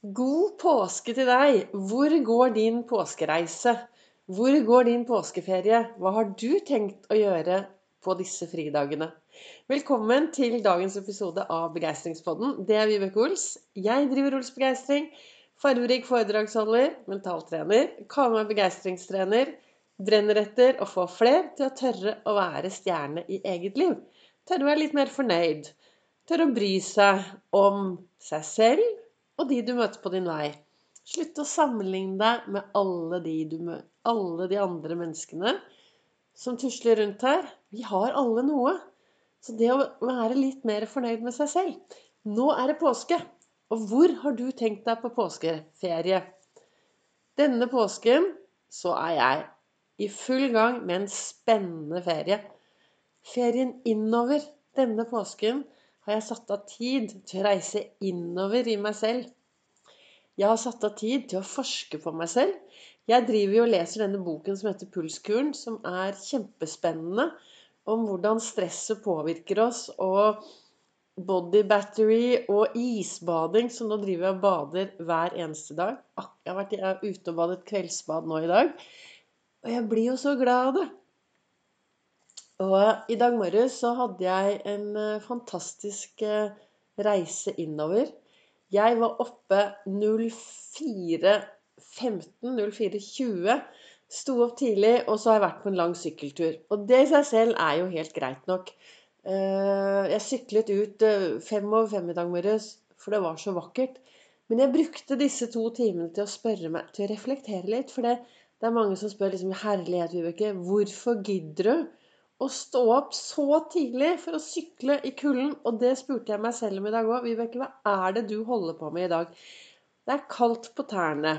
God påske til deg! Hvor går din påskereise? Hvor går din påskeferie? Hva har du tenkt å gjøre på disse fridagene? Velkommen til dagens episode av Begeistringspodden. Det er Vibeke Ols. Jeg driver Ols Begeistring. Fargerik foredragsholder, mentaltrener, kaller meg begeistringstrener. Brenner etter å få fler til å tørre å være stjerne i eget liv. Tørre å være litt mer fornøyd. Tørre å bry seg om seg selv og de du møter på din vei. Slutt å sammenligne deg med alle de, alle de andre menneskene som tusler rundt her. Vi har alle noe. Så det å være litt mer fornøyd med seg selv Nå er det påske. Og hvor har du tenkt deg på påskeferie? Denne påsken så er jeg i full gang med en spennende ferie. Ferien innover denne påsken har jeg satt av tid til å reise innover i meg selv. Jeg har satt av tid til å forske på meg selv. Jeg driver jo og leser denne boken som heter Pulskuren, som er kjempespennende. Om hvordan stresset påvirker oss, og body battery og isbading. Så nå driver jeg og bader hver eneste dag. Jeg har vært ute og badet kveldsbad nå i dag. Og jeg blir jo så glad av det. Og i dag morges så hadde jeg en eh, fantastisk eh, reise innover. Jeg var oppe 04.15, 04.20. Sto opp tidlig, og så har jeg vært på en lang sykkeltur. Og det i seg selv er jo helt greit nok. Eh, jeg syklet ut fem over fem i dag morges, for det var så vakkert. Men jeg brukte disse to timene til å spørre meg, til å reflektere litt. For det, det er mange som spør liksom Herlighet, Vibeke, hvorfor gidder du? Å stå opp så tidlig for å sykle i kulden. Og det spurte jeg meg selv om i dag òg. Vibeke, hva er det du holder på med i dag? Det er kaldt på tærne.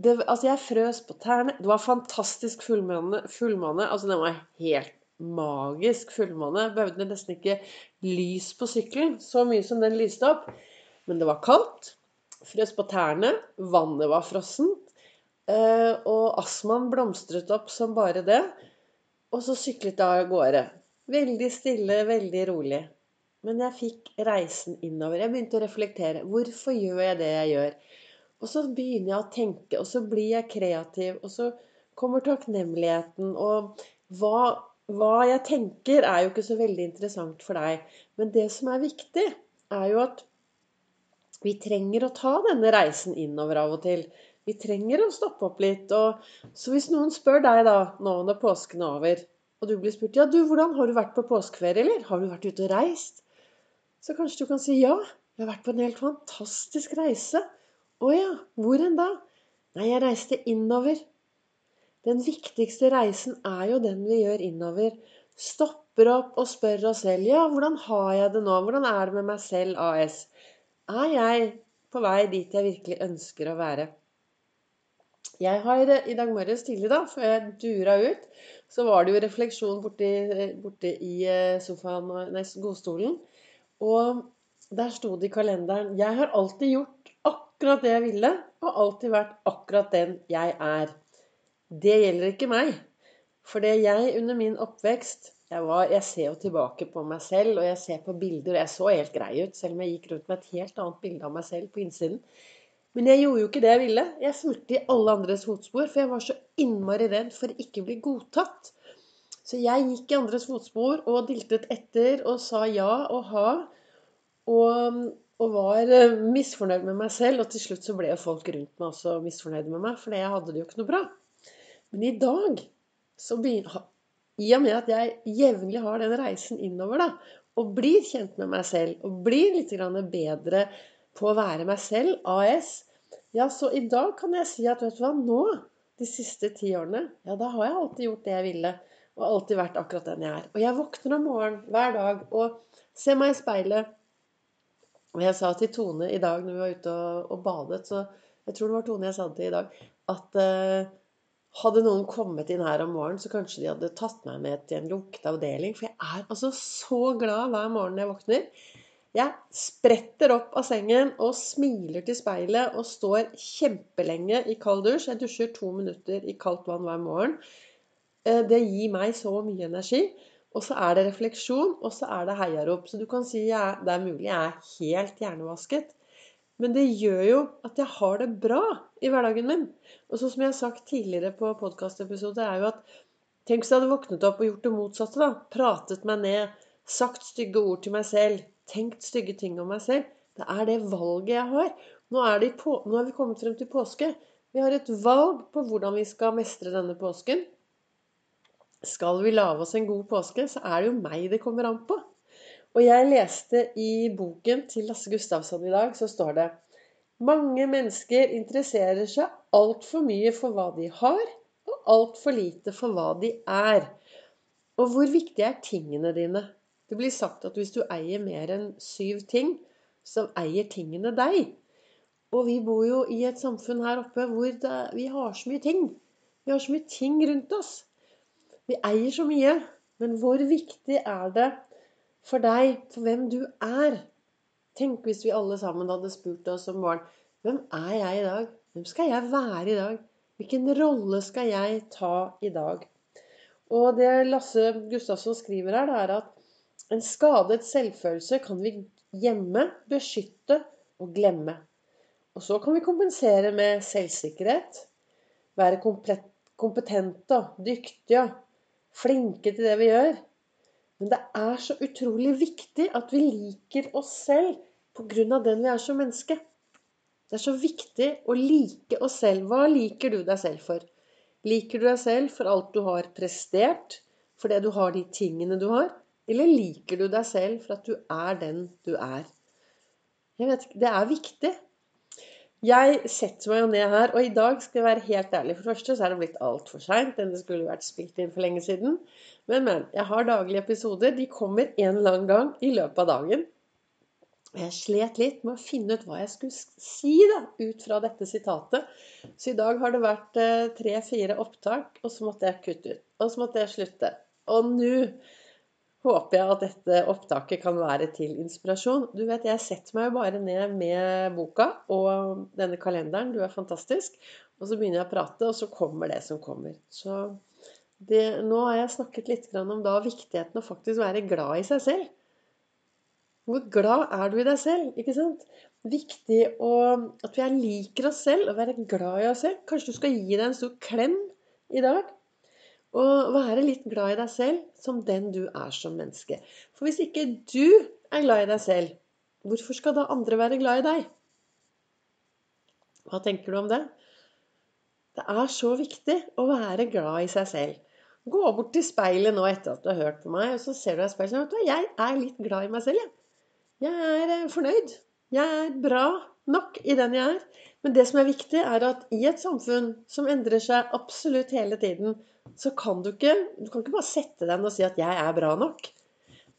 Det, altså, jeg frøs på tærne. Det var fantastisk fullmåne. fullmåne. Altså, den var helt magisk fullmåne. Behøvde nesten ikke lys på sykkelen. Så mye som den lyste opp. Men det var kaldt. Frøs på tærne. Vannet var frossent. Eh, og astmaen blomstret opp som bare det. Og så syklet jeg av gårde. Veldig stille, veldig rolig. Men jeg fikk reisen innover. Jeg begynte å reflektere. Hvorfor gjør jeg det jeg gjør? Og så begynner jeg å tenke, og så blir jeg kreativ. Og så kommer takknemligheten. Og hva, hva jeg tenker, er jo ikke så veldig interessant for deg. Men det som er viktig, er jo at vi trenger å ta denne reisen innover av og til. Vi trenger å stoppe opp litt. Og, så hvis noen spør deg da, nå når påsken er over, og du blir spurt ja, du, hvordan har du vært på påskeferie, eller har du vært ute og reist? Så kanskje du kan si ja, jeg har vært på en helt fantastisk reise. Å ja, hvor enn da? Nei, jeg reiste innover. Den viktigste reisen er jo den vi gjør innover. Stopper opp og spør oss selv ja, hvordan har jeg det nå? Hvordan er det med meg selv AS? Er jeg på vei dit jeg virkelig ønsker å være? Jeg har i dag morges tidlig, da, før jeg dura ut, så var det jo refleksjon borti, borti i eh, sofaen, nei, godstolen. Og der sto det i kalenderen Jeg har alltid gjort akkurat det jeg ville, og alltid vært akkurat den jeg er. Det gjelder ikke meg. For det jeg under min oppvekst jeg, var, jeg, ser jo tilbake på meg selv, og jeg ser på bilder. Og jeg så helt grei ut, selv om jeg gikk rundt med et helt annet bilde av meg selv på innsiden. Men jeg gjorde jo ikke det jeg ville. Jeg fulgte i alle andres fotspor, for jeg var så innmari redd for ikke å bli godtatt. Så jeg gikk i andres fotspor og diltet etter og sa ja og ha. Og, og var eh, misfornøyd med meg selv. Og til slutt så ble jo folk rundt meg også misfornøyde med meg, for jeg hadde det jo ikke noe bra. Men i dag, så begynner, i og med at jeg jevnlig har den reisen innover, da, og blir kjent med meg selv, og blir litt bedre på å være meg selv, AS, ja, så i dag kan jeg si at vet du hva, nå, de siste ti årene, ja, da har jeg alltid gjort det jeg ville. Og alltid vært akkurat den jeg er. Og jeg våkner om morgenen hver dag og ser meg i speilet. Og jeg sa til Tone i dag når vi var ute og, og badet, så jeg tror det var Tone jeg sa det til i dag, at eh, hadde noen kommet inn her om morgenen, så kanskje de hadde tatt meg med til en lukket avdeling. For jeg er altså så glad hver morgen jeg våkner. Jeg spretter opp av sengen og smiler til speilet og står kjempelenge i kald dusj. Jeg dusjer to minutter i kaldt vann hver morgen. Eh, det gir meg så mye energi. Og så er det refleksjon, og så er det heiarop. Så du kan si at det er mulig jeg er helt hjernevasket. Men det gjør jo at jeg har det bra i hverdagen min. Og så som jeg har sagt tidligere på podkastepisoder, er jo at Tenk hvis jeg hadde våknet opp og gjort det motsatte. da, Pratet meg ned, sagt stygge ord til meg selv, tenkt stygge ting om meg selv. Det er det valget jeg har. Nå er, på, nå er vi kommet frem til påske. Vi har et valg på hvordan vi skal mestre denne påsken. Skal vi lage oss en god påske, så er det jo meg det kommer an på. Og jeg leste i boken til Lasse Gustavsson i dag, så står det mange mennesker interesserer seg altfor mye for hva de har, og altfor lite for hva de er. Og hvor viktige er tingene dine? Det blir sagt at hvis du eier mer enn syv ting, så eier tingene deg. Og vi bor jo i et samfunn her oppe hvor det, vi har så mye ting. Vi har så mye ting rundt oss. Vi eier så mye. Men hvor viktig er det for deg, for hvem du er? Tenk hvis vi alle sammen hadde spurt oss som barn Hvem er jeg i dag? Hvem skal jeg være i dag? Hvilken rolle skal jeg ta i dag? Og det Lasse Gustavsson skriver her, det er at en skadet selvfølelse kan vi gjemme, beskytte og glemme. Og så kan vi kompensere med selvsikkerhet. Være kompetente, dyktige, flinke til det vi gjør. Men det er så utrolig viktig at vi liker oss selv pga. den vi er som menneske. Det er så viktig å like oss selv. Hva liker du deg selv for? Liker du deg selv for alt du har prestert? For det du har de tingene du har? Eller liker du deg selv for at du er den du er? Jeg vet ikke, Det er viktig. Jeg setter meg jo ned her, og i dag skal jeg være helt ærlig. For det første så er det blitt altfor seint. Det skulle vært spilt inn for lenge siden. Men, men. Jeg har daglige episoder. De kommer en annen gang i løpet av dagen. Jeg slet litt med å finne ut hva jeg skulle si da, ut fra dette sitatet. Så i dag har det vært eh, tre-fire opptak, og så måtte jeg kutte ut. Og så måtte jeg slutte. Og nå håper jeg at dette opptaket kan være til inspirasjon. Du vet, jeg setter meg jo bare ned med boka og denne kalenderen. Du er fantastisk. Og så begynner jeg å prate, og så kommer det som kommer. Så det, nå har jeg snakket litt om da viktigheten å faktisk være glad i seg selv. Hvor glad er du i deg selv? ikke sant? Viktig å, at vi liker oss selv og være glad i oss selv. Kanskje du skal gi deg en stor klem i dag? Og være litt glad i deg selv som den du er som menneske. For hvis ikke du er glad i deg selv, hvorfor skal da andre være glad i deg? Hva tenker du om det? Det er så viktig å være glad i seg selv. Gå bort til speilet nå etter at du har hørt på meg, og så ser du deg i speilet og jeg er litt glad i meg selv. Jeg, jeg er eh, fornøyd. Jeg er bra nok i den jeg er. Men det som er viktig, er at i et samfunn som endrer seg absolutt hele tiden, så kan du ikke Du kan ikke bare sette deg og si at 'jeg er bra nok'.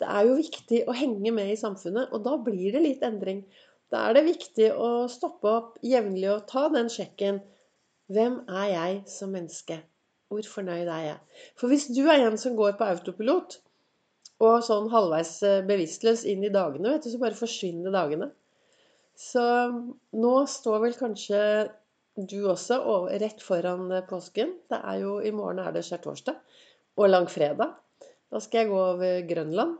Det er jo viktig å henge med i samfunnet, og da blir det litt endring. Da er det viktig å stoppe opp jevnlig og ta den sjekken. Hvem er jeg som menneske? Hvor fornøyd er jeg? For hvis du er en som går på autopilot, og sånn halvveis eh, bevisstløs inn i dagene, vet du, så bare forsvinner dagene. Så nå står vel kanskje du også, og rett foran eh, påsken. Det er jo, I morgen er det skjærtorsdag og langfredag. Da skal jeg gå over Grønland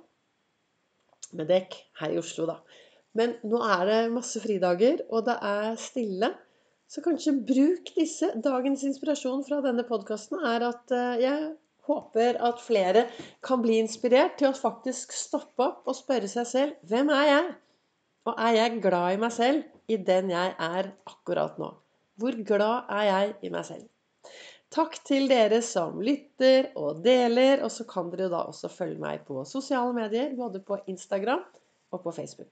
med dekk her i Oslo, da. Men nå er det masse fridager, og det er stille. Så kanskje bruk disse. Dagens inspirasjon fra denne podkasten er at eh, jeg håper at flere kan bli inspirert til å faktisk stoppe opp og spørre seg selv hvem er jeg? Og er jeg glad i meg selv i den jeg er akkurat nå? Hvor glad er jeg i meg selv? Takk til dere som lytter og deler. Og så kan dere da også følge meg på sosiale medier, både på Instagram og på Facebook.